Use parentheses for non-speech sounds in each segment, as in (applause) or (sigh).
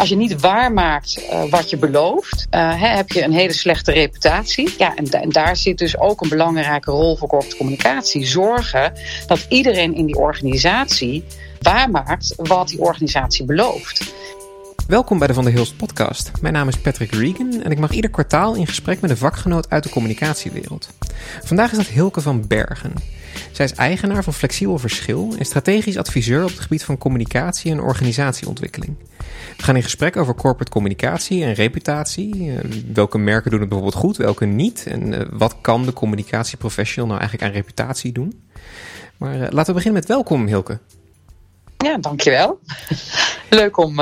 Als je niet waarmaakt uh, wat je belooft, uh, heb je een hele slechte reputatie. Ja, en, en, daar zit dus ook een belangrijke rol voor corporate communicatie. Zorgen dat iedereen in die organisatie waarmaakt wat die organisatie belooft. Welkom bij de Van der Hilst podcast. Mijn naam is Patrick Regan en ik mag ieder kwartaal in gesprek met een vakgenoot uit de communicatiewereld. Vandaag is dat Hilke van Bergen. Zij is eigenaar van Flexibel Verschil en strategisch adviseur op het gebied van communicatie en organisatieontwikkeling. We gaan in gesprek over corporate communicatie en reputatie. Eh, welke merken doen het bijvoorbeeld goed, welke niet? En eh, wat kan de communicatieprofessional nou eigenlijk aan reputatie doen? Maar uh, laten we beginnen met welkom, Hilke. Ja, dankjewel. (laughs) Leuk om,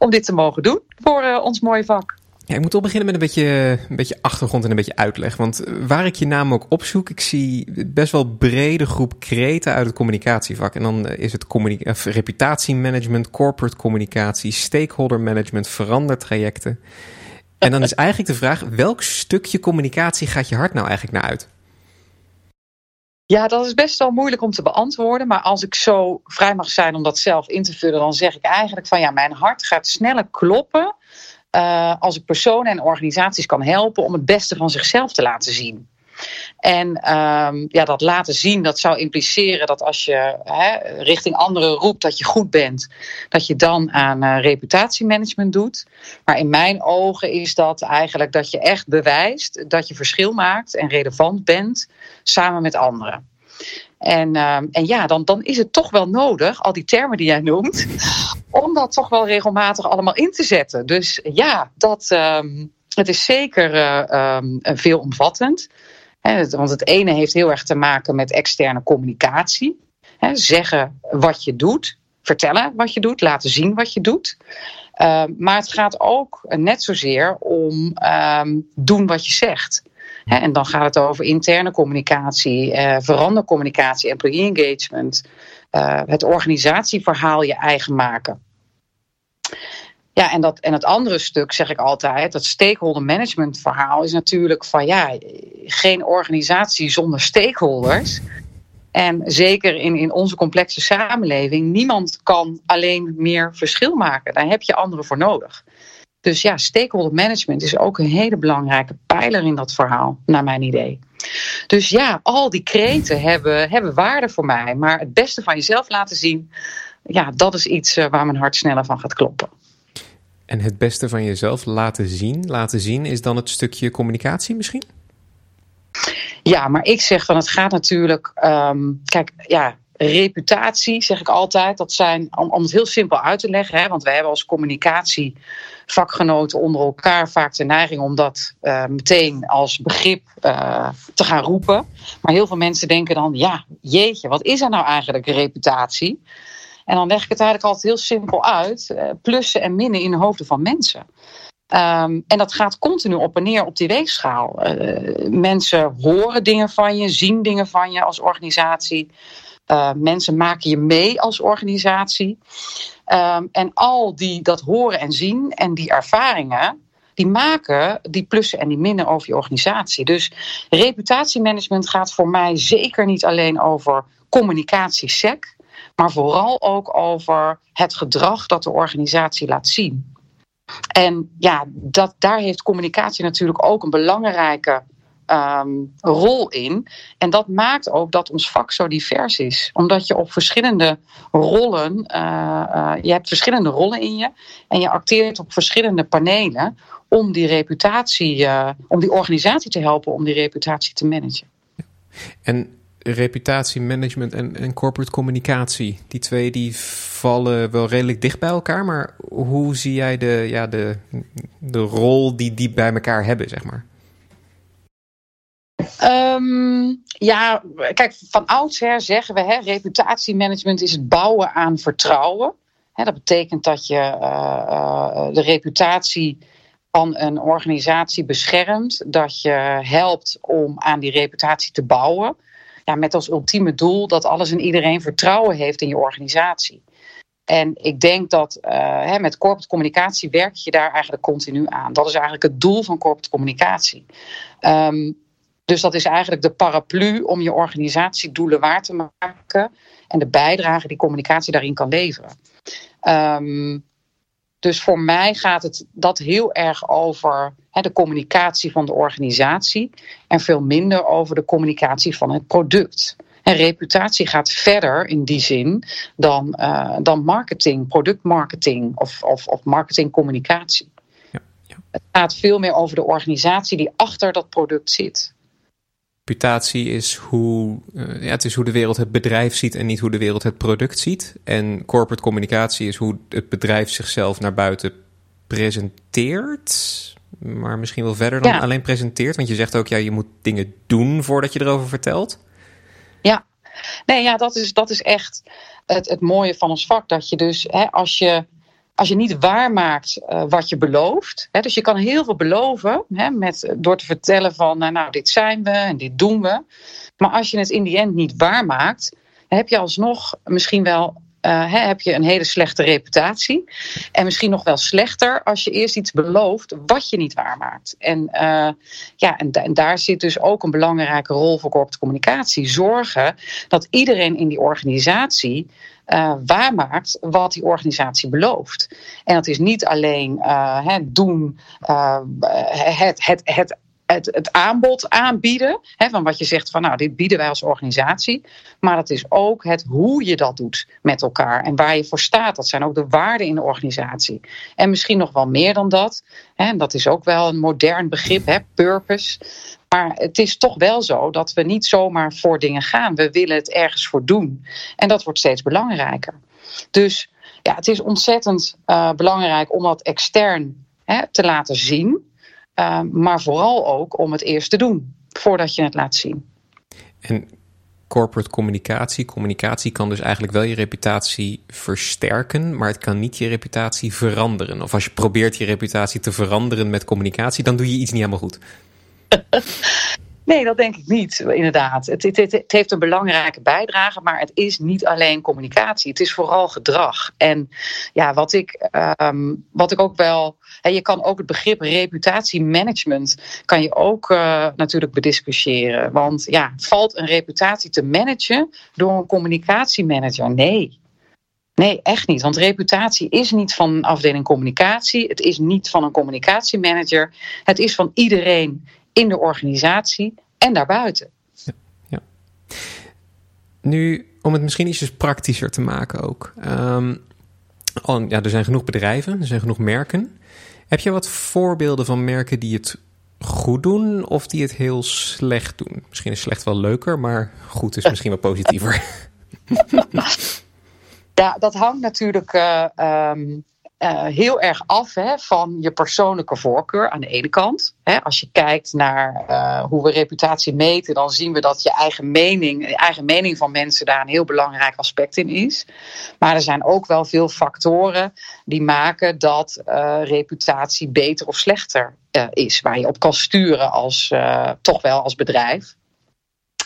om dit te mogen doen voor ons mooie vak. Ja, ik moet toch beginnen met een beetje, een beetje achtergrond en een beetje uitleg. Want waar ik je naam ook opzoek, ik zie best wel brede groep kreten uit het communicatievak. En dan is het reputatiemanagement, corporate communicatie, stakeholder management, verandertrajecten. En dan is eigenlijk de vraag, welk stukje communicatie gaat je hart nou eigenlijk naar uit? Ja, dat is best wel moeilijk om te beantwoorden. Maar als ik zo vrij mag zijn om dat zelf in te vullen, dan zeg ik eigenlijk van ja, mijn hart gaat sneller kloppen uh, als ik personen en organisaties kan helpen om het beste van zichzelf te laten zien. En um, ja, dat laten zien, dat zou impliceren dat als je hè, richting anderen roept dat je goed bent, dat je dan aan uh, reputatiemanagement doet. Maar in mijn ogen is dat eigenlijk dat je echt bewijst dat je verschil maakt en relevant bent samen met anderen. En, uh, en ja, dan, dan is het toch wel nodig, al die termen die jij noemt, om dat toch wel regelmatig allemaal in te zetten. Dus ja, dat, um, het is zeker uh, veelomvattend. Want het ene heeft heel erg te maken met externe communicatie. Zeggen wat je doet, vertellen wat je doet, laten zien wat je doet. Uh, maar het gaat ook net zozeer om um, doen wat je zegt en dan gaat het over interne communicatie, uh, verandercommunicatie, employee engagement, uh, het organisatieverhaal je eigen maken. Ja, en, dat, en het andere stuk zeg ik altijd, dat stakeholder management verhaal is natuurlijk van ja, geen organisatie zonder stakeholders. En zeker in, in onze complexe samenleving, niemand kan alleen meer verschil maken. Daar heb je anderen voor nodig. Dus ja, stakeholder management is ook een hele belangrijke pijler in dat verhaal, naar mijn idee. Dus ja, al die kreten hebben, hebben waarde voor mij. Maar het beste van jezelf laten zien, ja, dat is iets eh, waar mijn hart sneller van gaat kloppen. En het beste van jezelf laten zien, laten zien is dan het stukje communicatie misschien? Ja, maar ik zeg dan, het gaat natuurlijk. Um, kijk, ja, reputatie, zeg ik altijd. Dat zijn, om, om het heel simpel uit te leggen, hè, want wij hebben als communicatievakgenoten onder elkaar vaak de neiging om dat uh, meteen als begrip uh, te gaan roepen. Maar heel veel mensen denken dan, ja, jeetje, wat is er nou eigenlijk reputatie? En dan leg ik het eigenlijk altijd heel simpel uit. Uh, plussen en minnen in de hoofden van mensen. Um, en dat gaat continu op en neer op die weegschaal. Uh, mensen horen dingen van je, zien dingen van je als organisatie. Uh, mensen maken je mee als organisatie. Um, en al die dat horen en zien en die ervaringen, die maken die plussen en die minnen over je organisatie. Dus reputatiemanagement gaat voor mij zeker niet alleen over communicatie-sec, maar vooral ook over het gedrag dat de organisatie laat zien. En ja, dat, daar heeft communicatie natuurlijk ook een belangrijke um, rol in. En dat maakt ook dat ons vak zo divers is. Omdat je op verschillende rollen, uh, uh, je hebt verschillende rollen in je. En je acteert op verschillende panelen om die reputatie, uh, om die organisatie te helpen om die reputatie te managen. En reputatiemanagement en, en corporate communicatie, die twee die vallen wel redelijk dicht bij elkaar. Maar hoe zie jij de, ja, de, de rol die die bij elkaar hebben, zeg maar? Um, ja, kijk, van oudsher zeggen we, hè, reputatiemanagement is het bouwen aan vertrouwen. Hè, dat betekent dat je uh, uh, de reputatie van een organisatie beschermt, dat je helpt om aan die reputatie te bouwen. Ja, met als ultieme doel dat alles en iedereen vertrouwen heeft in je organisatie. En ik denk dat uh, hè, met corporate communicatie werk je daar eigenlijk continu aan. Dat is eigenlijk het doel van corporate communicatie. Um, dus dat is eigenlijk de paraplu om je organisatiedoelen waar te maken en de bijdrage die communicatie daarin kan leveren. Um, Dus voor mij gaat het dat heel erg over hè, de communicatie van de organisatie en veel minder over de communicatie van het product. En reputatie gaat verder in die zin dan, uh, dan marketing, productmarketing of, of, of marketingcommunicatie. Ja, ja. Het gaat veel meer over de organisatie die achter dat product zit. Reputatie is hoe, uh, ja, het is hoe de wereld het bedrijf ziet en niet hoe de wereld het product ziet. En corporate communicatie is hoe het bedrijf zichzelf naar buiten presenteert. Maar misschien wel verder dan alleen presenteert. Want je zegt ook, ja, je moet dingen doen voordat je erover vertelt. Ja, nee, ja, dat is, dat is echt het, het mooie van ons vak. Dat je dus, hè, als je als je niet waarmaakt uh, wat je belooft. Hè, dus je kan heel veel beloven hè, met, door te vertellen van nou, nou, dit zijn we en dit doen we. Maar als je het in die end niet waarmaakt, heb je alsnog misschien wel uh, heb je een hele slechte reputatie. En misschien nog wel slechter als je eerst iets belooft wat je niet waarmaakt. En, ja, en, en, daar zit dus ook een belangrijke rol voor corporate communicatie. Zorgen dat iedereen in die organisatie uh, waarmaakt wat die organisatie belooft. En dat is niet alleen uh, doen, uh, het, het, het het, het aanbod aanbieden. Hè, van wat je zegt van nou, dit bieden wij als organisatie. Maar dat is ook het hoe je dat doet met elkaar. En waar je voor staat. Dat zijn ook de waarden in de organisatie. En misschien nog wel meer dan dat. Hè, dat is ook wel een modern begrip, hè, purpose. Maar het is toch wel zo dat we niet zomaar voor dingen gaan. We willen het ergens voor doen. En dat wordt steeds belangrijker. Dus ja, het is ontzettend uh, belangrijk om dat extern hè, te laten zien. Uh, maar vooral ook om het eerst te doen voordat je het laat zien. En corporate communicatie, communicatie kan dus eigenlijk wel je reputatie versterken, maar het kan niet je reputatie veranderen. Of als je probeert je reputatie te veranderen met communicatie, dan doe je iets niet helemaal goed. (laughs) Nee, dat denk ik niet, inderdaad. Het, het, het, heeft een belangrijke bijdrage, maar het is niet alleen communicatie. Het is vooral gedrag. En ja, wat ik, um, wat ik ook wel. Je kan ook het begrip reputatiemanagement kan je ook uh, natuurlijk bediscussiëren. Want ja, valt een reputatie te managen door een communicatiemanager? Nee. Nee, echt niet. Want reputatie is niet van een afdeling communicatie. Het is niet van een communicatiemanager. Het is van iedereen in de organisatie en daarbuiten. Ja, ja. Nu, om het misschien ietsjes praktischer te maken ook. Um, ja, er zijn genoeg bedrijven, er zijn genoeg merken. Heb je wat voorbeelden van merken die het goed doen of die het heel slecht doen? Misschien is slecht wel leuker, maar goed is misschien wel positiever. (laughs) Ja, dat hangt natuurlijk uh, um, uh, heel erg af hè, van je persoonlijke voorkeur aan de ene kant. Hè, als je kijkt naar uh, hoe we reputatie meten, dan zien we dat je eigen mening, eigen mening van mensen daar een heel belangrijk aspect in is. Maar er zijn ook wel veel factoren die maken dat uh, reputatie beter of slechter is, waar je op kan sturen als toch wel als bedrijf.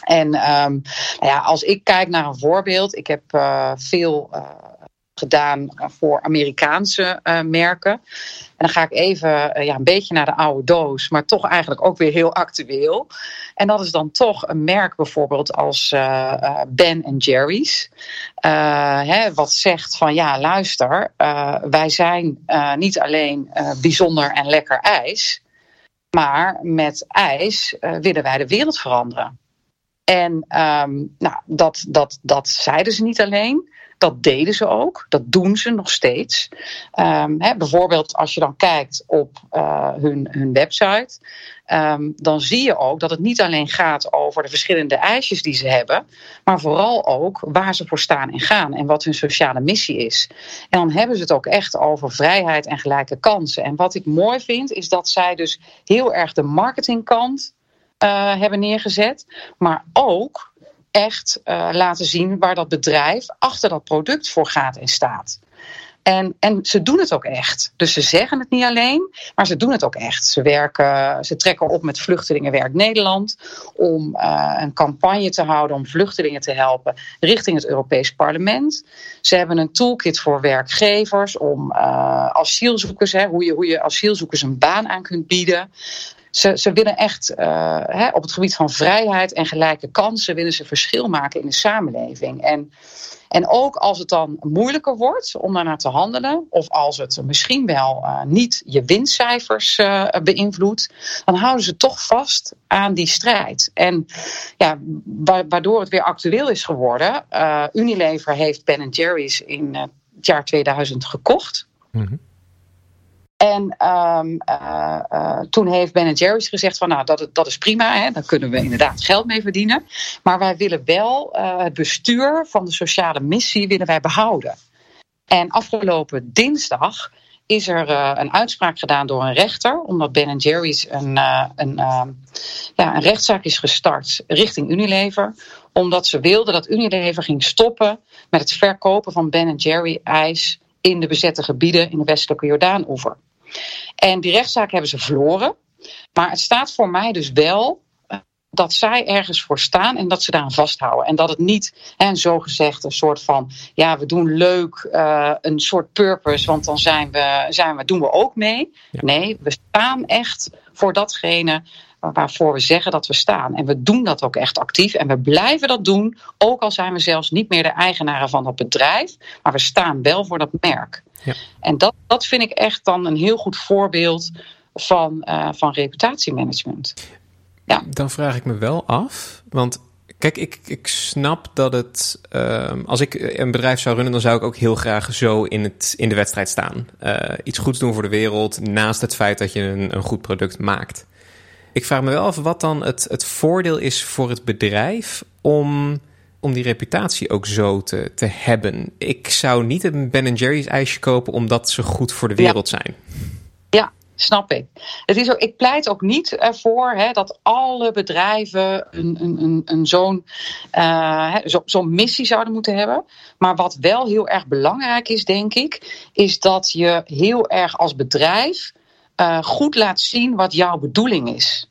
En um, nou ja, als ik kijk naar een voorbeeld, ik heb veel gedaan voor Amerikaanse uh, merken. En dan ga ik even uh, ja, een beetje naar de oude doos, maar toch eigenlijk ook weer heel actueel. En dat is dan toch een merk bijvoorbeeld als uh, Ben Jerry's. Hè, wat zegt van ja, luister, wij zijn niet alleen bijzonder en lekker ijs. Maar met ijs willen wij de wereld veranderen. En um, nou, dat, dat, dat zeiden ze niet alleen. Dat deden ze ook. Dat doen ze nog steeds. Um, hè, bijvoorbeeld als je dan kijkt op uh, hun, hun website. Um, dan zie je ook dat het niet alleen gaat over de verschillende eisjes die ze hebben. Maar vooral ook waar ze voor staan en gaan. En wat hun sociale missie is. En dan hebben ze het ook echt over vrijheid en gelijke kansen. En wat ik mooi vind is dat zij dus heel erg de marketingkant uh, hebben neergezet. Maar ook echt uh, laten zien waar dat bedrijf achter dat product voor gaat en staat. En, en ze doen het ook echt. Dus ze zeggen het niet alleen, maar ze doen het ook echt. Ze, werken, ze trekken op met Vluchtelingenwerk Nederland om uh, een campagne te houden om vluchtelingen te helpen richting het Europees Parlement. Ze hebben een toolkit voor werkgevers om uh, asielzoekers, hè, hoe, je, hoe je asielzoekers een baan aan kunt bieden. Ze, ze willen echt uh, hè, op het gebied van vrijheid en gelijke kansen willen ze verschil maken in de samenleving. En En ook als het dan moeilijker wordt om daarnaar te handelen, of als het misschien wel uh, niet je winstcijfers uh, beïnvloedt, dan houden ze toch vast aan die strijd. En ja, waardoor het weer actueel is geworden. Unilever heeft Ben Jerry's in het jaar 2000 gekocht. Mm. En um, uh, uh, toen heeft Ben Jerry's gezegd van nou dat, dat is prima, hè, daar kunnen we inderdaad geld mee verdienen. Maar wij willen wel uh, het bestuur van de sociale missie willen wij behouden. En afgelopen dinsdag is er een uitspraak gedaan door een rechter, omdat Ben Jerry's een, een, ja, een rechtszaak is gestart richting Unilever. Omdat ze wilden dat Unilever ging stoppen met het verkopen van Ben Jerry ijs in de bezette gebieden in de westelijke Jordaan-oever. En die rechtszaak hebben ze verloren. Maar het staat voor mij dus wel dat zij ergens voor staan en dat ze daaraan vasthouden. En dat het niet, en zo gezegd, een soort van, ja, we doen leuk, uh, een soort purpose, want dan zijn we, zijn we, doen we ook mee. Ja. Nee, we staan echt voor datgene waarvoor we zeggen dat we staan. En we doen dat ook echt actief en we blijven dat doen, ook al zijn we zelfs niet meer de eigenaren van dat bedrijf, maar we staan wel voor dat merk. Ja. En dat, dat vind ik echt dan een heel goed voorbeeld van, uh, van reputatiemanagement. Ja. Dan vraag ik me wel af, want kijk, ik, ik snap dat het. Uh, als ik een bedrijf zou runnen, dan zou ik ook heel graag zo in, het, in de wedstrijd staan. Uh, iets goeds doen voor de wereld, naast het feit dat je een, een goed product maakt. Ik vraag me wel af wat dan het, het voordeel is voor het bedrijf om, om die reputatie ook zo te, te hebben. Ik zou niet een Ben Jerry's ijsje kopen omdat ze goed voor de wereld ja. zijn. Ja, snap ik. Het is ook, ik pleit ook niet ervoor hè, dat alle bedrijven een, een, een, een zo'n uh, zo, zo'n missie zouden moeten hebben. Maar wat wel heel erg belangrijk is, denk ik, is dat je heel erg als bedrijf uh, goed laat zien wat jouw bedoeling is.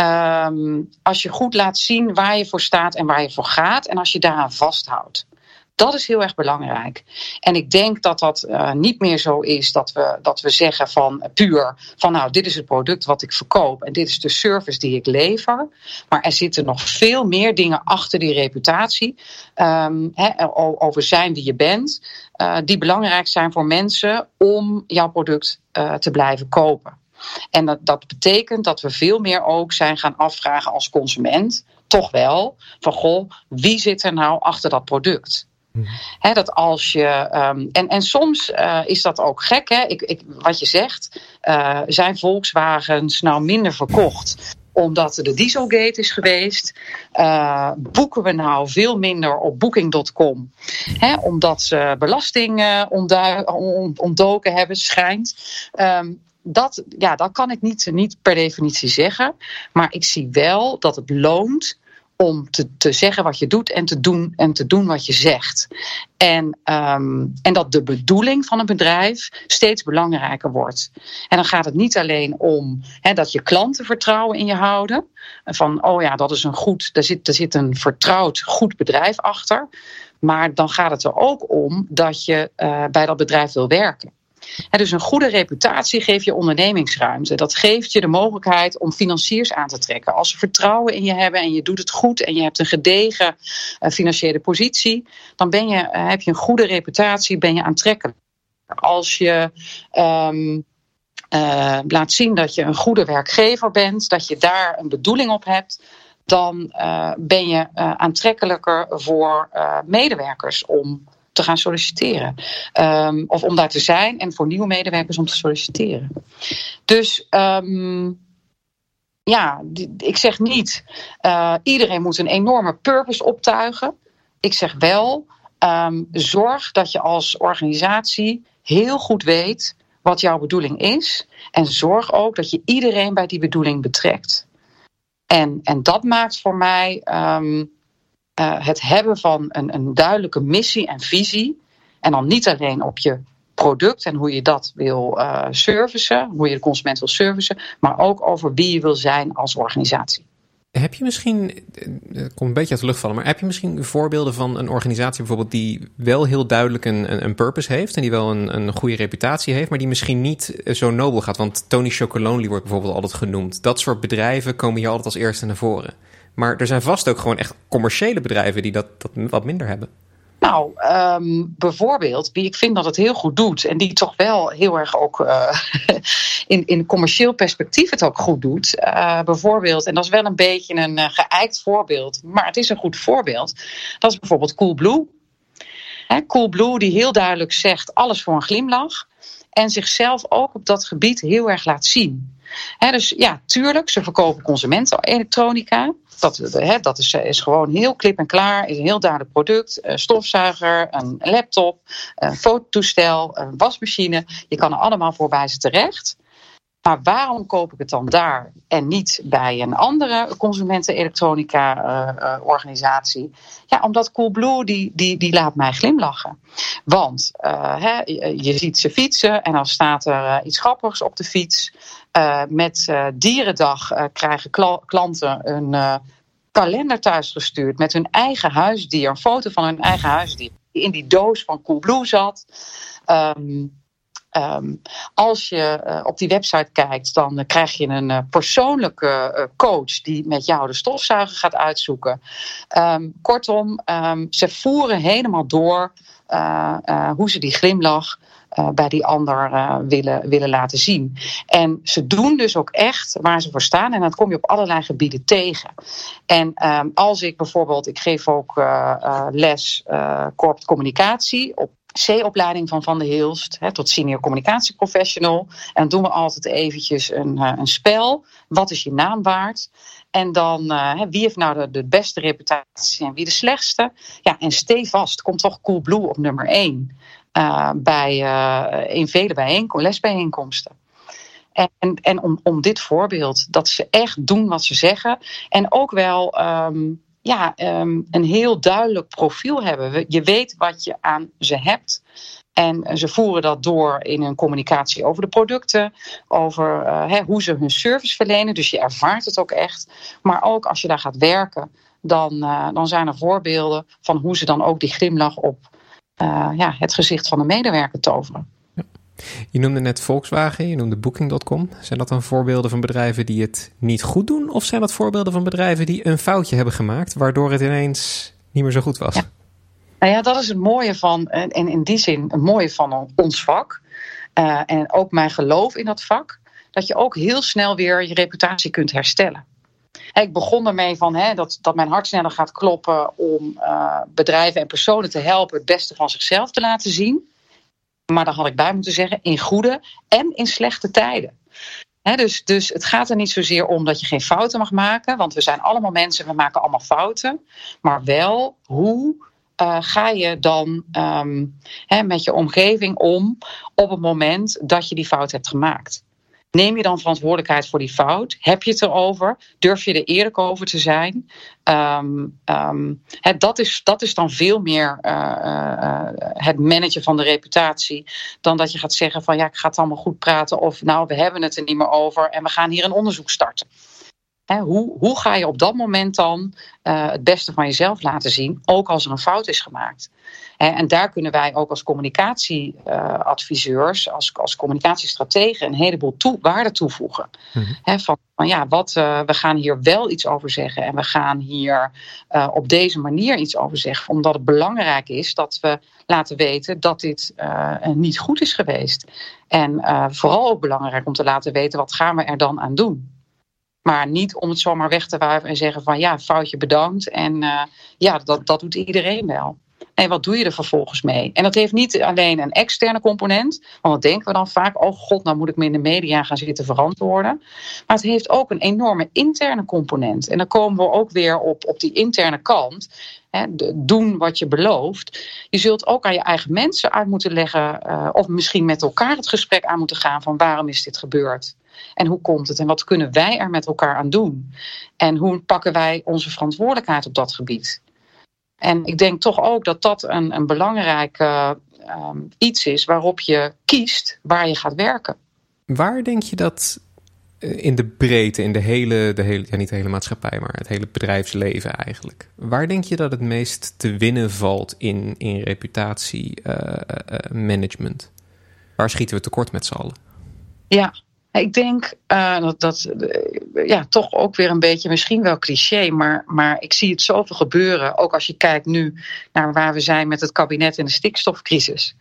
Um, als je goed laat zien waar je voor staat en waar je voor gaat en als je daaraan vasthoudt. Dat is heel erg belangrijk. En ik denk dat dat uh, niet meer zo is dat we, dat we zeggen van puur van nou, dit is het product wat ik verkoop en dit is de service die ik lever. Maar er zitten nog veel meer dingen achter die reputatie. He, over zijn wie je bent. Uh, die belangrijk zijn voor mensen om jouw product uh, te blijven kopen. En dat, dat betekent dat we veel meer ook zijn gaan afvragen als consument, toch wel, van goh, wie zit er nou achter dat product? He, dat als je, um, en, en soms uh, is dat ook gek, hè? Ik, ik, wat je zegt. Uh, zijn Volkswagens nou minder verkocht? omdat er de Dieselgate is geweest. Uh, boeken we nou veel minder op booking.com. Omdat ze belasting ontdoken hebben, schijnt. Um, dat, ja, dat kan ik niet, niet per definitie zeggen. Maar ik zie wel dat het loont om te, te zeggen wat je doet en te doen, en te doen wat je zegt. En, um, en dat de bedoeling van een bedrijf steeds belangrijker wordt. En dan gaat het niet alleen om he, dat je klanten vertrouwen in je houden. Van, oh ja, dat is een goed, daar zit, daar zit een vertrouwd goed bedrijf achter. Maar dan gaat het er ook om dat je uh, bij dat bedrijf wil werken. Dus een goede reputatie geeft je ondernemingsruimte. Dat geeft je de mogelijkheid om financiers aan te trekken. Als ze vertrouwen in je hebben en je doet het goed en je hebt een gedegen uh, financiële positie, dan ben je, uh, heb je een goede reputatie, ben je aantrekkelijk. Als je um, uh, laat zien dat je een goede werkgever bent, dat je daar een bedoeling op hebt, dan ben je aantrekkelijker voor medewerkers om te gaan solliciteren. Um, of om daar te zijn en voor nieuwe medewerkers om te solliciteren. Dus um, ja, ik zeg niet uh, iedereen moet een enorme purpose optuigen. Ik zeg wel, um, zorg dat je als organisatie heel goed weet wat jouw bedoeling is. En zorg ook dat je iedereen bij die bedoeling betrekt. En, en dat maakt voor mij uh, het hebben van een, een duidelijke missie en visie. En dan niet alleen op je product en hoe je dat wil uh, servicen, hoe je de consument wil servicen, maar ook over wie je wil zijn als organisatie. Heb je misschien, het komt een beetje uit de lucht vallen, maar heb je misschien voorbeelden van een organisatie bijvoorbeeld die wel heel duidelijk een, een purpose heeft en die wel een, een goede reputatie heeft, maar die misschien niet zo nobel gaat? Want Tony Chocolonely wordt bijvoorbeeld altijd genoemd. Dat soort bedrijven komen hier altijd als eerste naar voren. Maar er zijn vast ook gewoon echt commerciële bedrijven die dat, dat wat minder hebben. Nou, um, bijvoorbeeld, wie ik vind dat het heel goed doet en die toch wel heel erg ook uh, (laughs) in, in commercieel perspectief het ook goed doet. Uh, bijvoorbeeld, en dat is wel een beetje een uh, geëikt voorbeeld, maar het is een goed voorbeeld. Dat is bijvoorbeeld Coolblue. Hè, Coolblue die heel duidelijk zegt alles voor een glimlach en zichzelf ook op dat gebied heel erg laat zien. Dus ja, tuurlijk, ze verkopen consumentenelektronica. Dat, he, dat is, is, gewoon heel klip en klaar. Is een heel duidelijk product. Een stofzuiger, een laptop, een fototoestel, een wasmachine. Je kan er allemaal voor bij ze terecht. Maar waarom koop ik het dan daar en niet bij een andere consumentenelektronica-organisatie? Uh, ja, omdat Coolblue die, die, die laat mij glimlachen. Want je ziet ze fietsen en dan staat er iets grappigs op de fiets. Met Dierendag krijgen kla klanten een kalender thuisgestuurd met hun eigen huisdier, een foto van hun eigen huisdier, die in die doos van Coolblue zat. Um, Um, als je op die website kijkt, dan krijg je een persoonlijke coach die met jou de stofzuiger gaat uitzoeken. Um, kortom, ze voeren helemaal door hoe ze die glimlach bij die ander willen, willen laten zien. En ze doen dus ook echt waar ze voor staan. En dat kom je op allerlei gebieden tegen. En als ik bijvoorbeeld, ik geef ook les corporate communicatie op C-opleiding van Van de Hilst tot senior communicatieprofessional. En dan doen we altijd eventjes een, een spel. Wat is je naam waard? En dan, wie heeft nou de, beste reputatie en wie de slechtste? Ja, en stevast komt toch Coolblue op nummer 1 uh, bij, in vele bijeenkom lesbijeenkomsten. En, en om, om dit voorbeeld, dat ze echt doen wat ze zeggen. En ook wel um, ja, um, een heel duidelijk profiel hebben. Je weet wat je aan ze hebt. En ze voeren dat door in hun communicatie over de producten, over uh, hoe ze hun service verlenen. Dus je ervaart het ook echt. Maar ook als je daar gaat werken, dan, uh, dan zijn er voorbeelden van hoe ze dan ook die glimlach op uh, ja, het gezicht van de medewerker toveren. Je noemde net Volkswagen, je noemde Booking.com. Zijn dat dan voorbeelden van bedrijven die het niet goed doen? Of zijn dat voorbeelden van bedrijven die een foutje hebben gemaakt, waardoor het ineens niet meer zo goed was? Ja. Nou ja, dat is het mooie van, en in die zin het mooie van ons vak. Uh, en ook mijn geloof in dat vak. Dat je ook heel snel weer je reputatie kunt herstellen. Ik begon ermee van, hè, dat, dat mijn hart sneller gaat kloppen om uh, bedrijven en personen te helpen het beste van zichzelf te laten zien. Maar daar had ik bij moeten zeggen, in goede en in slechte tijden. dus, dus het gaat er niet zozeer om dat je geen fouten mag maken, want we zijn allemaal mensen, we maken allemaal fouten. Maar wel hoe uh, ga je dan um, met je omgeving om op het moment dat je die fout hebt gemaakt? Neem je dan verantwoordelijkheid voor die fout? Heb je het erover? Durf je er eerlijk over te zijn? Um, het, dat, is, dat is dan veel meer uh, uh, het managen van de reputatie. Dan dat je gaat zeggen van ja, ik ga het allemaal goed praten. Of nou, we hebben het er niet meer over en we gaan hier een onderzoek starten. He, hoe, hoe ga je op dat moment dan uh, het beste van jezelf laten zien, ook als er een fout is gemaakt? En daar kunnen wij ook als communicatieadviseurs, als, als communicatiestrategen, een heleboel toe, waarde toevoegen. Mm -hmm. van, van, ja, wat, uh, we gaan hier wel iets over zeggen en we gaan hier uh, op deze manier iets over zeggen, omdat het belangrijk is dat we laten weten dat dit niet goed is geweest. En vooral ook belangrijk om te laten weten wat gaan we er dan aan doen. Maar niet om het zomaar weg te wuiven en zeggen van ja, foutje bedankt. En uh, ja, dat, dat doet iedereen wel. Nee, wat doe je er vervolgens mee? En dat heeft niet alleen een externe component, want dan denken we dan vaak, oh god, nou moet ik me in de media gaan zitten verantwoorden. Maar het heeft ook een enorme interne component. En dan komen we ook weer op, op die interne kant. Hè, doen wat je belooft. Je zult ook aan je eigen mensen uit moeten leggen, uh, of misschien met elkaar het gesprek aan moeten gaan van waarom is dit gebeurd? En hoe komt het? En wat kunnen wij er met elkaar aan doen? En hoe pakken wij onze verantwoordelijkheid op dat gebied? En ik denk toch ook dat dat een, een belangrijk uh, um, iets is waarop je kiest waar je gaat werken. Waar denk je dat uh, in de breedte, in de hele, de hele ja, niet de hele maatschappij, maar het hele bedrijfsleven eigenlijk. Waar denk je dat het meest te winnen valt in, in reputatiemanagement? Uh, Waar schieten we tekort met z'n allen? Ja, Ik denk uh, dat, dat uh, ja, toch ook weer een beetje misschien wel cliché, maar, maar ik zie het zoveel gebeuren. Ook als je kijkt nu naar waar we zijn met het kabinet en de stikstofcrisis.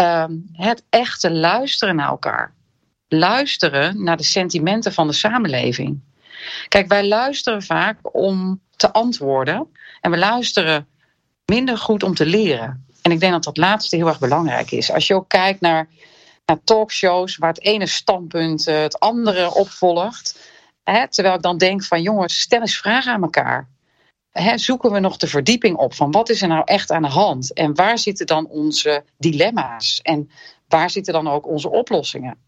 Uh, het echte luisteren naar elkaar. Luisteren naar de sentimenten van de samenleving. Kijk, wij luisteren vaak om te antwoorden en we luisteren minder goed om te leren. En ik denk dat dat laatste heel erg belangrijk is. Als je ook kijkt naar naar talkshows waar het ene standpunt eh, het andere opvolgt. Hè, terwijl ik dan denk van jongens, stel eens vragen aan elkaar. Hè, zoeken we nog de verdieping op van wat is er nou echt aan de hand? En waar zitten dan onze dilemma's? En waar zitten dan ook onze oplossingen?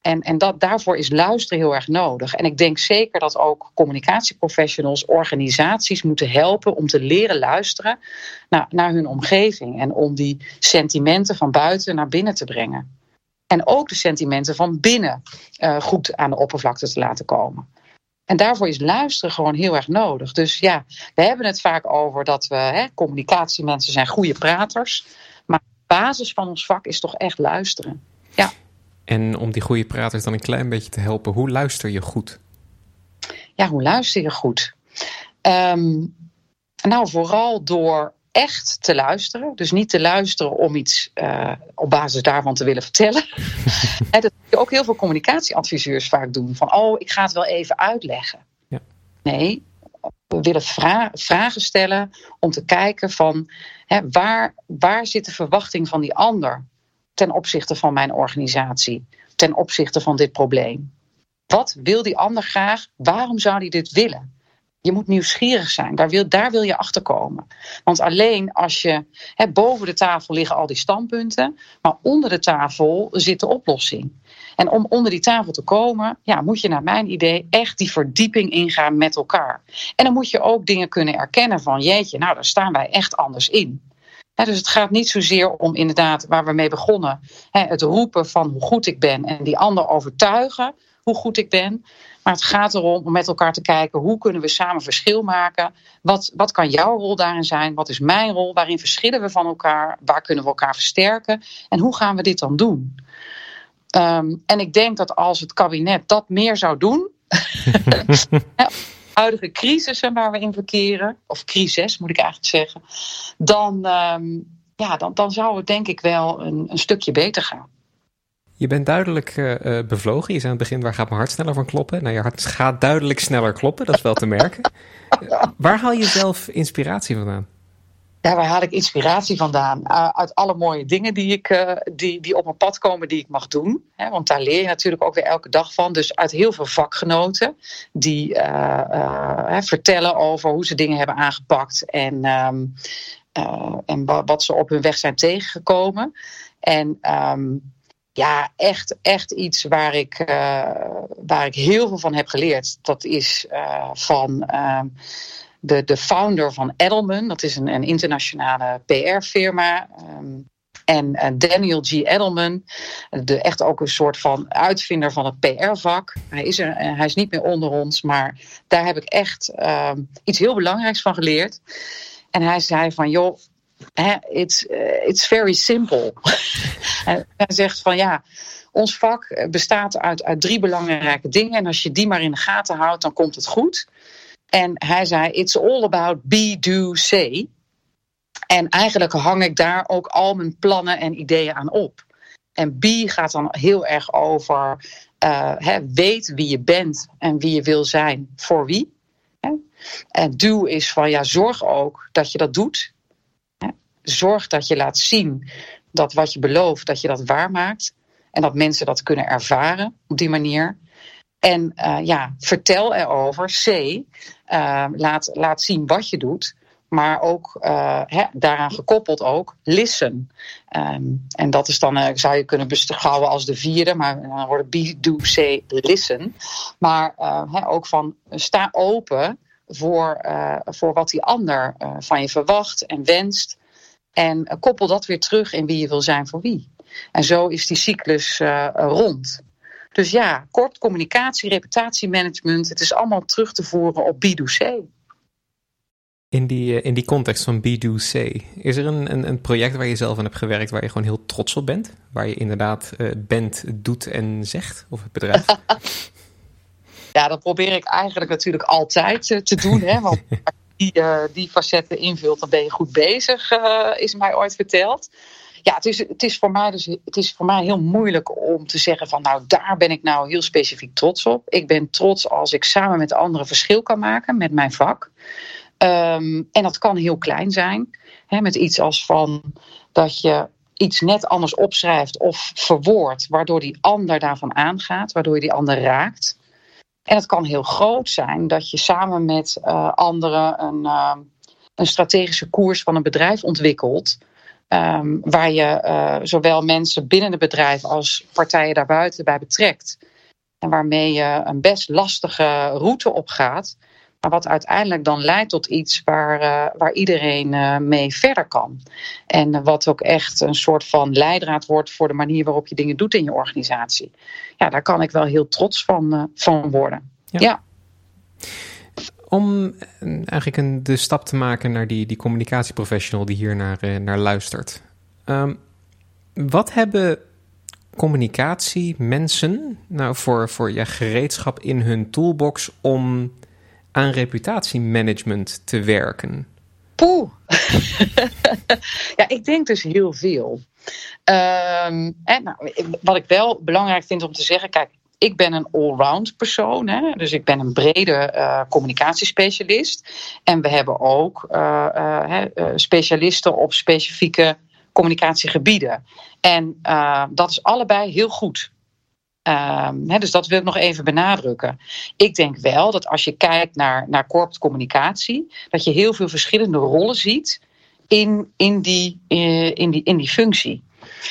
En, en dat, daarvoor is luisteren heel erg nodig. En ik denk zeker dat ook communicatieprofessionals, organisaties moeten helpen om te leren luisteren naar, naar hun omgeving. En om die sentimenten van buiten naar binnen te brengen. En ook de sentimenten van binnen uh, goed aan de oppervlakte te laten komen. En daarvoor is luisteren gewoon heel erg nodig. Dus ja, we hebben het vaak over dat we, hè, communicatiemensen zijn goede praters. Maar de basis van ons vak is toch echt luisteren. Ja. En om die goede praters dan een klein beetje te helpen, hoe luister je goed? Ja, hoe luister je goed? Um, nou, vooral door echt te luisteren. Dus niet te luisteren om iets uh, op basis daarvan te willen vertellen. (laughs) en dat ook heel veel communicatieadviseurs vaak doen. Van, oh, ik ga het wel even uitleggen. Ja. Nee, we willen vra vragen stellen om te kijken van... Hè, waar, waar zit de verwachting van die ander ten opzichte van mijn organisatie? Ten opzichte van dit probleem? Wat wil die ander graag? Waarom zou hij dit willen? Je moet nieuwsgierig zijn. Daar wil, daar wil je achter komen. Want alleen als je. Hè, boven de tafel liggen al die standpunten. Maar onder de tafel zit de oplossing. En om onder die tafel te komen, ja, moet je naar mijn idee echt die verdieping ingaan met elkaar. En dan moet je ook dingen kunnen erkennen van jeetje, nou daar staan wij echt anders in. dus het gaat niet zozeer om inderdaad waar we mee begonnen, het roepen van hoe goed ik ben en die ander overtuigen hoe goed ik ben. Maar het gaat erom om met elkaar te kijken hoe kunnen we samen verschil maken. Wat, wat kan jouw rol daarin zijn? Wat is mijn rol? Waarin verschillen we van elkaar? Waar kunnen we elkaar versterken? En hoe gaan we dit dan doen? Um, en ik denk dat als het kabinet dat meer zou doen. (laughs) huidige crisissen waar we in verkeren, of crisis moet ik eigenlijk zeggen, dan, um, ja, dan, dan zou het denk ik wel een, een stukje beter gaan. Je bent duidelijk uh, bevlogen. Je zei aan het begin, waar gaat mijn hart sneller van kloppen? Nou, je hart gaat duidelijk sneller kloppen, dat is wel te merken. waar haal je zelf inspiratie vandaan? Ja, waar haal ik inspiratie vandaan? Uit alle mooie dingen die, ik, die, die op mijn pad komen, die ik mag doen. Hè, want daar leer je natuurlijk ook weer elke dag van. Dus uit heel veel vakgenoten die vertellen over hoe ze dingen hebben aangepakt en, um, en wat ze op hun weg zijn tegengekomen. En um, ja, echt, echt iets waar ik, uh, waar ik heel veel van heb geleerd. Dat is uh, van uh, de, de founder van Edelman. Dat is een, een internationale PR-firma. Um, en Daniel G. Edelman, de, echt ook een soort van uitvinder van het PR-vak. Hij is, er, hij is niet meer onder ons, maar daar heb ik echt iets heel belangrijks van geleerd. En hij zei van, joh, it's, uh, it's very simple. (laughs) Hij zegt van ja, ons vak bestaat uit, uit drie belangrijke dingen. En als je die maar in de gaten houdt, dan komt het goed. En hij zei, it's all about be, do, say. En eigenlijk hang ik daar ook al mijn plannen en ideeën aan op. En be gaat dan heel erg over uh, weet wie je bent en wie je wil zijn voor wie. En do is van ja, zorg ook dat je dat doet zorg dat je laat zien dat wat je belooft, dat je dat waarmaakt. En dat mensen dat kunnen ervaren op die manier. En uh, ja, vertel erover. C, uh, laat, laat zien wat je doet. Maar ook uh, daaraan gekoppeld ook, listen. Um, en dat is dan, zou je kunnen beschouwen als de vierde, maar dan wordt het B, do, C, listen. Maar ook van sta open voor, voor wat die ander van je verwacht en wenst. En koppel dat weer terug in wie je wil zijn voor wie. En zo is die cyclus uh, rond. Dus ja, kort communicatie, reputatiemanagement, het is allemaal terug te voeren op B2C. In die, in die context van Be Do Say, is er een, een, een, project waar je zelf aan hebt gewerkt waar je gewoon heel trots op bent? Waar je inderdaad uh, bent, doet en zegt, of het bedrijf? (laughs) ja, dat probeer ik eigenlijk natuurlijk altijd uh, te doen. Hè, want (laughs) die, uh, die facetten invult, dan ben je goed bezig, is mij ooit verteld ja, het is, het, is voor mij dus, het is voor mij heel moeilijk om te zeggen van nou daar ben ik nou heel specifiek trots op. Ik ben trots als ik samen met anderen verschil kan maken met mijn vak. Um, en dat kan heel klein zijn. Hè, met iets als van dat je iets net anders opschrijft of verwoordt, waardoor die ander daarvan aangaat, waardoor je die ander raakt. En het kan heel groot zijn dat je samen met uh, anderen een, uh, een strategische koers van een bedrijf ontwikkelt. Um, waar je uh, zowel mensen binnen het bedrijf als partijen daarbuiten bij betrekt. En waarmee je een best lastige route opgaat. Maar wat uiteindelijk dan leidt tot iets waar, uh, waar iedereen uh, mee verder kan. En wat ook echt een soort van leidraad wordt voor de manier waarop je dingen doet in je organisatie. Ja, daar kan ik wel heel trots van, van worden. ja. ja. Om eigenlijk een, de stap te maken naar die, die communicatieprofessional die hier naar, naar luistert. Um, wat hebben communicatiemensen nou voor, voor ja, gereedschap in hun toolbox om aan reputatiemanagement te werken? Poeh. (laughs) ja, ik denk dus heel veel. En nou, wat ik wel belangrijk vind om te zeggen, kijk, ik ben een allround persoon, hè? dus ik ben een brede uh, communicatiespecialist. En we hebben ook uh, uh, specialisten op specifieke communicatiegebieden. En dat is allebei heel goed. Hè, dus dat wil ik nog even benadrukken. Ik denk wel dat als je kijkt naar, naar corporate communicatie, dat je heel veel verschillende rollen ziet in, in, die, in, die, in die functie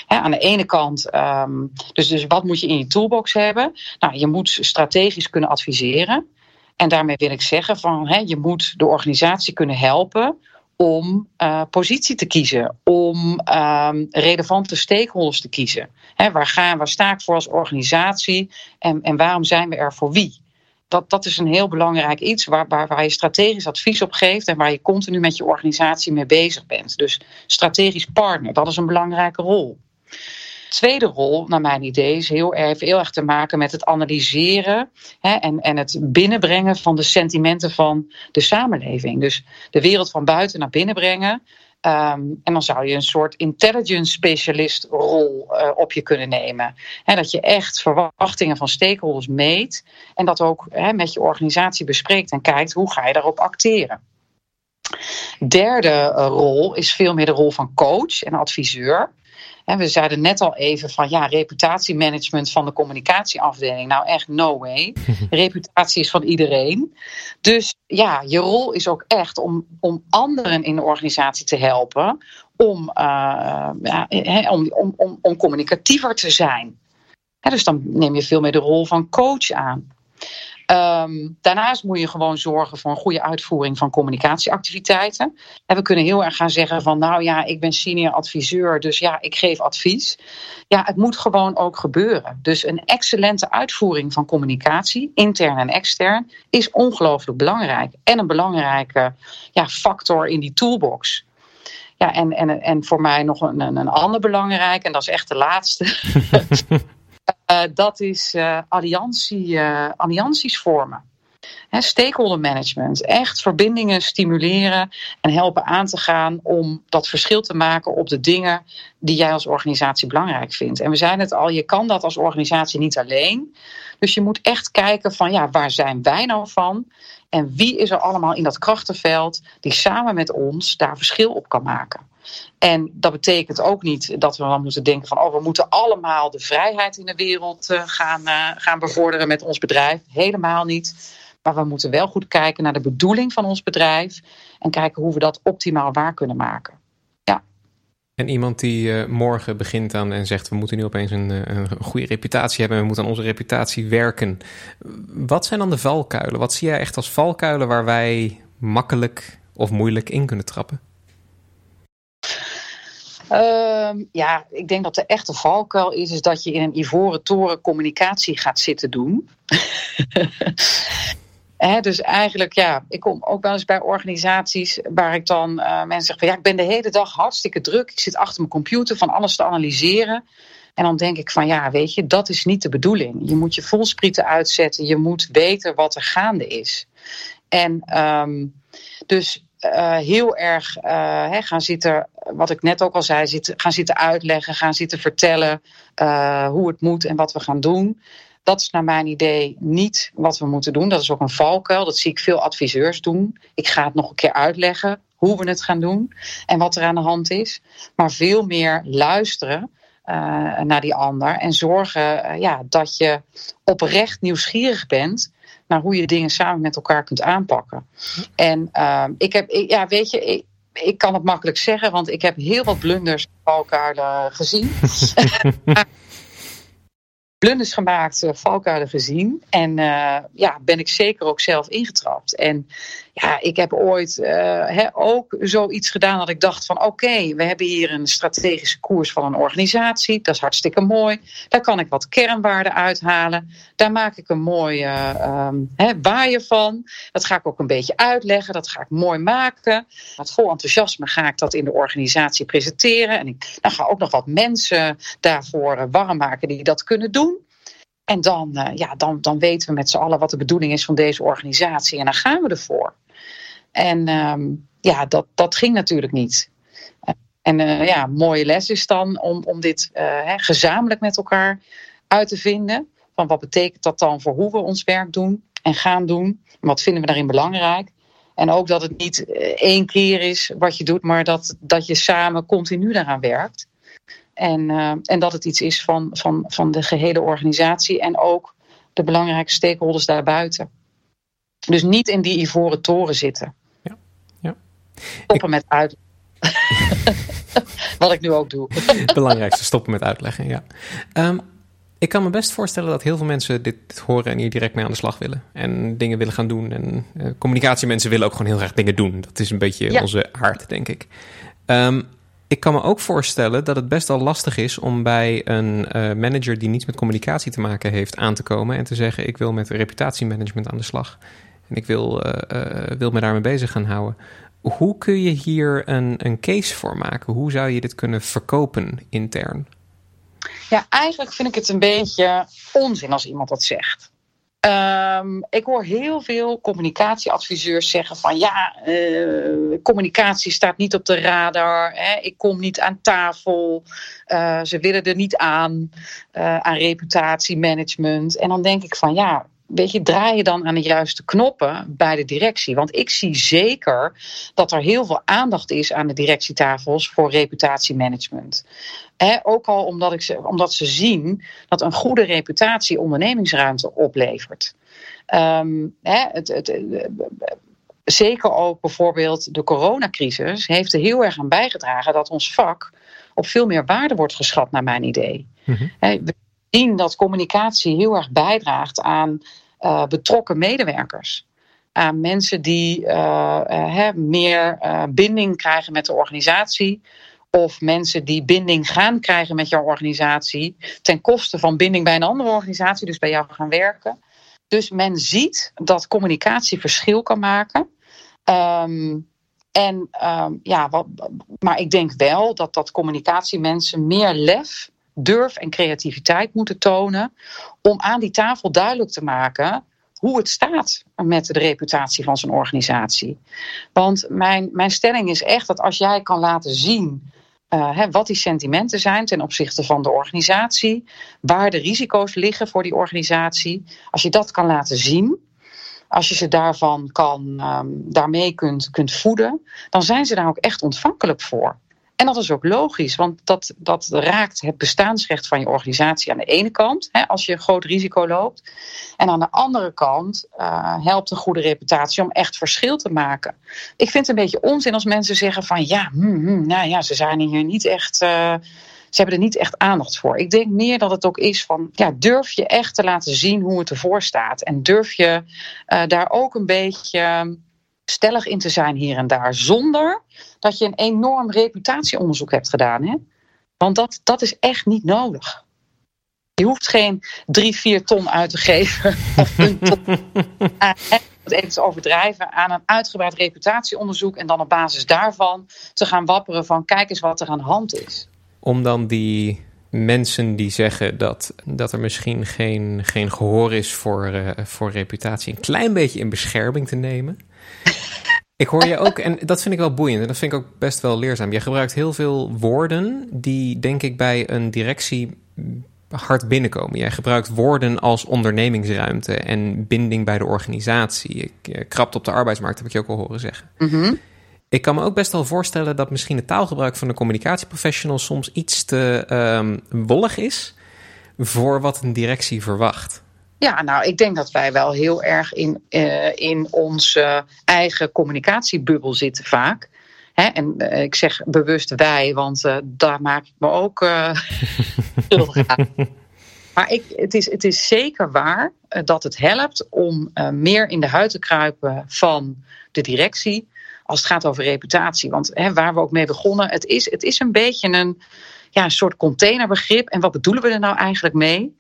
aan de ene kant, um, dus, dus wat moet je in je toolbox hebben? Nou, je moet strategisch kunnen adviseren. En daarmee wil ik zeggen van je moet de organisatie kunnen helpen om uh, positie te kiezen, om um, relevante stakeholders te kiezen. He, waar, gaan, waar sta ik voor als organisatie en, en waarom zijn we er voor wie? Dat, dat is een heel belangrijk iets waar, waar, waar je strategisch advies op geeft en waar je continu met je organisatie mee bezig bent. Dus strategisch partner, dat is een belangrijke rol. Tweede rol, naar mijn idee, is heel erg, heel erg te maken met het analyseren hè, en, en het binnenbrengen van de sentimenten van de samenleving. Dus de wereld van buiten naar binnen brengen. Um, en dan zou je een soort intelligence specialist rol uh, op je kunnen nemen. Dat je echt verwachtingen van stakeholders meet en dat ook met je organisatie bespreekt en kijkt hoe ga je daarop acteren. Derde uh, rol is veel meer de rol van coach en adviseur. We zeiden net al even van ja, reputatiemanagement van de communicatieafdeling. Nou, echt no way. (laughs) Reputatie is van iedereen. Dus ja, je rol is ook echt om, om anderen in de organisatie te helpen om, uh, ja, om, om, om, om communicatiever te zijn. dus dan neem je veel meer de rol van coach aan. Um, daarnaast moet je gewoon zorgen voor een goede uitvoering van communicatieactiviteiten. En we kunnen heel erg gaan zeggen van nou ja, ik ben senior adviseur, dus ja, ik geef advies. Ja, het moet gewoon ook gebeuren. Dus een excellente uitvoering van communicatie, intern en extern, is ongelooflijk belangrijk. En een belangrijke ja, factor in die toolbox. Ja, en, en, en voor mij nog een, een ander belangrijk, en dat is echt de laatste. (laughs) Uh, dat is uh, alliantie, uh, allianties vormen. He, stakeholder management. Echt verbindingen stimuleren en helpen aan te gaan om dat verschil te maken op de dingen die jij als organisatie belangrijk vindt. En we zijn het al, je kan dat als organisatie niet alleen. Dus je moet echt kijken van ja, waar zijn wij nou van? En wie is er allemaal in dat krachtenveld die samen met ons daar verschil op kan maken? En dat betekent ook niet dat we dan moeten denken van oh, we moeten allemaal de vrijheid in de wereld uh, gaan, uh, gaan bevorderen met ons bedrijf. Helemaal niet. Maar we moeten wel goed kijken naar de bedoeling van ons bedrijf en kijken hoe we dat optimaal waar kunnen maken. En iemand die uh, morgen begint aan en zegt: We moeten nu opeens een, een goede reputatie hebben, we moeten aan onze reputatie werken. Wat zijn dan de valkuilen? Wat zie jij echt als valkuilen waar wij makkelijk of moeilijk in kunnen trappen? Uh, ja, ik denk dat de echte valkuil is, is dat je in een ivoren toren communicatie gaat zitten doen. (laughs) dus eigenlijk, ja, ik kom ook wel eens bij organisaties waar ik dan uh, mensen zeg van ja, ik ben de hele dag hartstikke druk. Ik zit achter mijn computer van alles te analyseren. En dan denk ik van ja, weet je, dat is niet de bedoeling. Je moet je volsprieten uitzetten. Je moet weten wat er gaande is. En um, dus uh, heel erg uh, gaan zitten, wat ik net ook al zei, gaan zitten uitleggen, gaan zitten vertellen hoe het moet en wat we gaan doen. Dat is naar mijn idee niet wat we moeten doen. Dat is ook een valkuil. Dat zie ik veel adviseurs doen. Ik ga het nog een keer uitleggen hoe we het gaan doen en wat er aan de hand is. Maar veel meer luisteren uh, naar die ander en zorgen uh, ja, dat je oprecht nieuwsgierig bent naar hoe je dingen samen met elkaar kunt aanpakken. En uh, ik heb, ik, ja, weet je, ik, ik kan het makkelijk zeggen, want ik heb heel wat blunders bij elkaar gezien. (laughs) (laughs) blunders gemaakt, uh, valkuilen gezien. En uh, ja, ben ik zeker ook zelf ingetrapt. En ja, ik heb ooit he, ook zoiets gedaan dat ik dacht van oké, we hebben hier een strategische koers van een organisatie. Dat is hartstikke mooi. Daar kan ik wat kernwaarden uithalen. Daar maak ik een mooie um, he, waaier van. Dat ga ik ook een beetje uitleggen. Dat ga ik mooi maken. Met vol enthousiasme ga ik dat in de organisatie presenteren. En ik dan ga ook nog wat mensen daarvoor warm maken die dat kunnen doen. En dan, ja, dan, dan weten we met z'n allen wat de bedoeling is van deze organisatie. En dan gaan we ervoor. En um, ja, dat, dat ging natuurlijk niet. En uh, ja, mooie les is dan om, om dit hè, gezamenlijk met elkaar uit te vinden. Van wat betekent dat dan voor hoe we ons werk doen en gaan doen? Wat vinden we daarin belangrijk? En ook dat het niet één keer is wat je doet, maar dat, dat je samen continu daaraan werkt. En, en dat het iets is van, van, van de gehele organisatie en ook de belangrijke stakeholders daarbuiten. Dus niet in die ivoren toren zitten. Stoppen ik... met uitleggen. (laughs) Wat ik nu ook doe. Belangrijkste, stoppen met uitleggen, ja. Um, ik kan me best voorstellen dat heel veel mensen dit, dit, horen en hier direct mee aan de slag willen. En dingen willen gaan doen. En uh, communicatiemensen willen ook gewoon heel graag dingen doen. Dat is een beetje ja. onze aard, denk ik. Um, ik kan me ook voorstellen dat het best wel lastig is om bij een uh, manager die niets met communicatie te maken heeft aan te komen en te zeggen: Ik wil met reputatiemanagement aan de slag. En ik wil, uh, wil me daarmee bezig gaan houden. Hoe kun je hier een, een case voor maken? Hoe zou je dit kunnen verkopen intern? Ja, eigenlijk vind ik het een beetje onzin als iemand dat zegt. Um, ik hoor heel veel communicatieadviseurs zeggen van ja, uh, communicatie staat niet op de radar. Hè, ik kom niet aan tafel. Uh, ze willen er niet aan, uh, aan reputatiemanagement. En dan denk ik van ja, weet je, draai je dan aan de juiste knoppen bij de directie. Want ik zie zeker dat er heel veel aandacht is aan de directietafels voor reputatiemanagement. He, ook al omdat, ik ze, omdat ze zien dat een goede reputatie ondernemingsruimte oplevert. Um, he, het, het, het, zeker ook bijvoorbeeld de coronacrisis heeft er heel erg aan bijgedragen dat ons vak op veel meer waarde wordt geschat, naar mijn idee. We zien dat communicatie heel erg bijdraagt aan uh, betrokken medewerkers. Aan mensen die uh, uh, meer binding krijgen met de organisatie. Of mensen die binding gaan krijgen met jouw organisatie. Ten koste van binding bij een andere organisatie, dus bij jou gaan werken. Dus men ziet dat communicatie verschil kan maken. Um, en um, ja, maar ik denk wel dat dat communicatiemensen meer lef durf en creativiteit moeten tonen om aan die tafel duidelijk te maken hoe het staat met de reputatie van zijn organisatie. Want mijn, mijn stelling is echt dat als jij kan laten zien uh, hè, wat die sentimenten zijn ten opzichte van de organisatie, waar de risico's liggen voor die organisatie, als je dat kan laten zien, als je ze daarvan kan, um, daarmee kunt, kunt voeden, dan zijn ze daar ook echt ontvankelijk voor. En dat is ook logisch, want dat, dat raakt het bestaansrecht van je organisatie aan de ene kant, hè, als je een groot risico loopt. En aan de andere kant uh, helpt een goede reputatie om echt verschil te maken. Ik vind het een beetje onzin als mensen zeggen van ja, hmm, hmm, nou ja, ze zijn hier niet echt. Uh, ze hebben er niet echt aandacht voor. Ik denk meer dat het ook is van, ja, durf je echt te laten zien hoe het ervoor staat. En durf je uh, daar ook een beetje stellig in te zijn hier en daar, zonder dat je een enorm reputatieonderzoek hebt gedaan. Hè? Want dat, dat is echt niet nodig. Je hoeft geen drie, vier ton uit te geven. (laughs) Of een ton. het even te overdrijven, aan een uitgebreid reputatieonderzoek en dan op basis daarvan te gaan wapperen van kijk eens wat er aan de hand is. Om dan die mensen die zeggen dat, dat er misschien geen, geen gehoor is voor, uh, voor reputatie, een klein beetje in bescherming te nemen. Ik hoor je ook, en dat vind ik wel boeiend en dat vind ik ook best wel leerzaam. Je gebruikt heel veel woorden die, denk ik, bij een directie hard binnenkomen. Jij gebruikt woorden als ondernemingsruimte en binding bij de organisatie. Krapt op de arbeidsmarkt, heb ik je ook al horen zeggen. Mm Ik kan me ook best wel voorstellen dat misschien het taalgebruik van de communicatieprofessional soms iets te um, wollig is voor wat een directie verwacht. Ja, nou, ik denk dat wij wel heel erg in, uh, in onze eigen communicatiebubbel zitten vaak. Hè? En uh, ik zeg bewust wij, want uh, daar maak ik me ook (laughs) schuldig aan. Maar ik, het, is, het is zeker waar dat het helpt om meer in de huid te kruipen van de directie. Als het gaat over reputatie. Want hè, waar we ook mee begonnen, het is, het is een beetje een, ja, een soort containerbegrip. En wat bedoelen we er nou eigenlijk mee?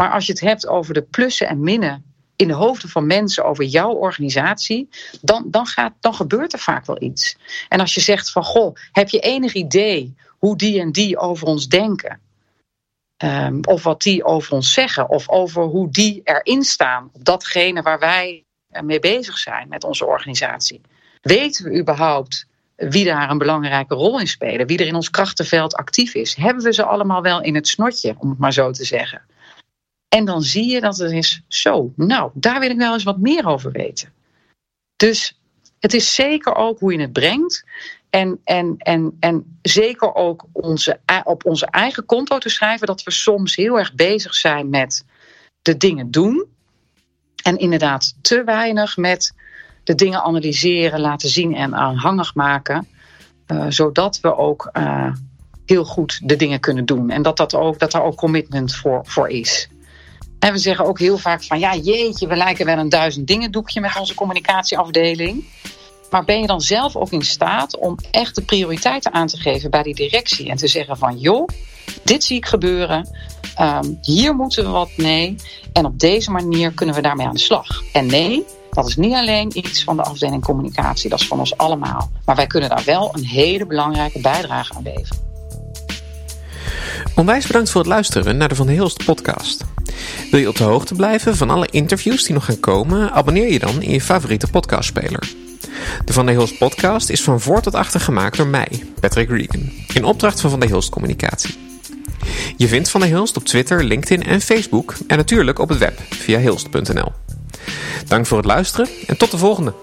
Maar als je het hebt over de plussen en minnen in de hoofden van mensen over jouw organisatie, dan, dan, gaat, dan gebeurt er vaak wel iets. En als je zegt van goh, heb je enig idee hoe die en die over ons denken? Um, of wat die over ons zeggen, of over hoe die erin staan op datgene waar wij mee bezig zijn met onze organisatie. Weten we überhaupt wie daar een belangrijke rol in spelen, wie er in ons krachtenveld actief is? Hebben we ze allemaal wel in het snotje, om het maar zo te zeggen? En dan zie je dat het is zo. Nou, daar wil ik wel eens wat meer over weten. Dus het is zeker ook hoe je het brengt. En, en, en, en zeker ook onze, op onze eigen konto te schrijven dat we soms heel erg bezig zijn met de dingen doen. En inderdaad te weinig met de dingen analyseren, laten zien en aanhangig maken. Uh, zodat we ook uh, heel goed de dingen kunnen doen. En dat, dat, ook, dat er ook commitment voor, voor is. En we zeggen ook heel vaak van ja, jeetje, we lijken wel een duizend dingen doekje met onze communicatieafdeling. Maar ben je dan zelf ook in staat om echt de prioriteiten aan te geven bij die directie en te zeggen van joh, dit zie ik gebeuren, um, hier moeten we wat mee en op deze manier kunnen we daarmee aan de slag. En nee, dat is niet alleen iets van de afdeling communicatie, dat is van ons allemaal. Maar wij kunnen daar wel een hele belangrijke bijdrage aan leveren. Onwijs bedankt voor het luisteren naar de Van de Hilst podcast. Wil je op de hoogte blijven van alle interviews die nog gaan komen? Abonneer je dan in je favoriete podcastspeler. De Van der Hilst podcast is van voor tot achter gemaakt door mij, Patrick Regan, in opdracht van Van der Hilst Communicatie. Je vindt Van der Hilst op Twitter, LinkedIn en Facebook en natuurlijk op het web via hilst.nl. Dank voor het luisteren en tot de volgende!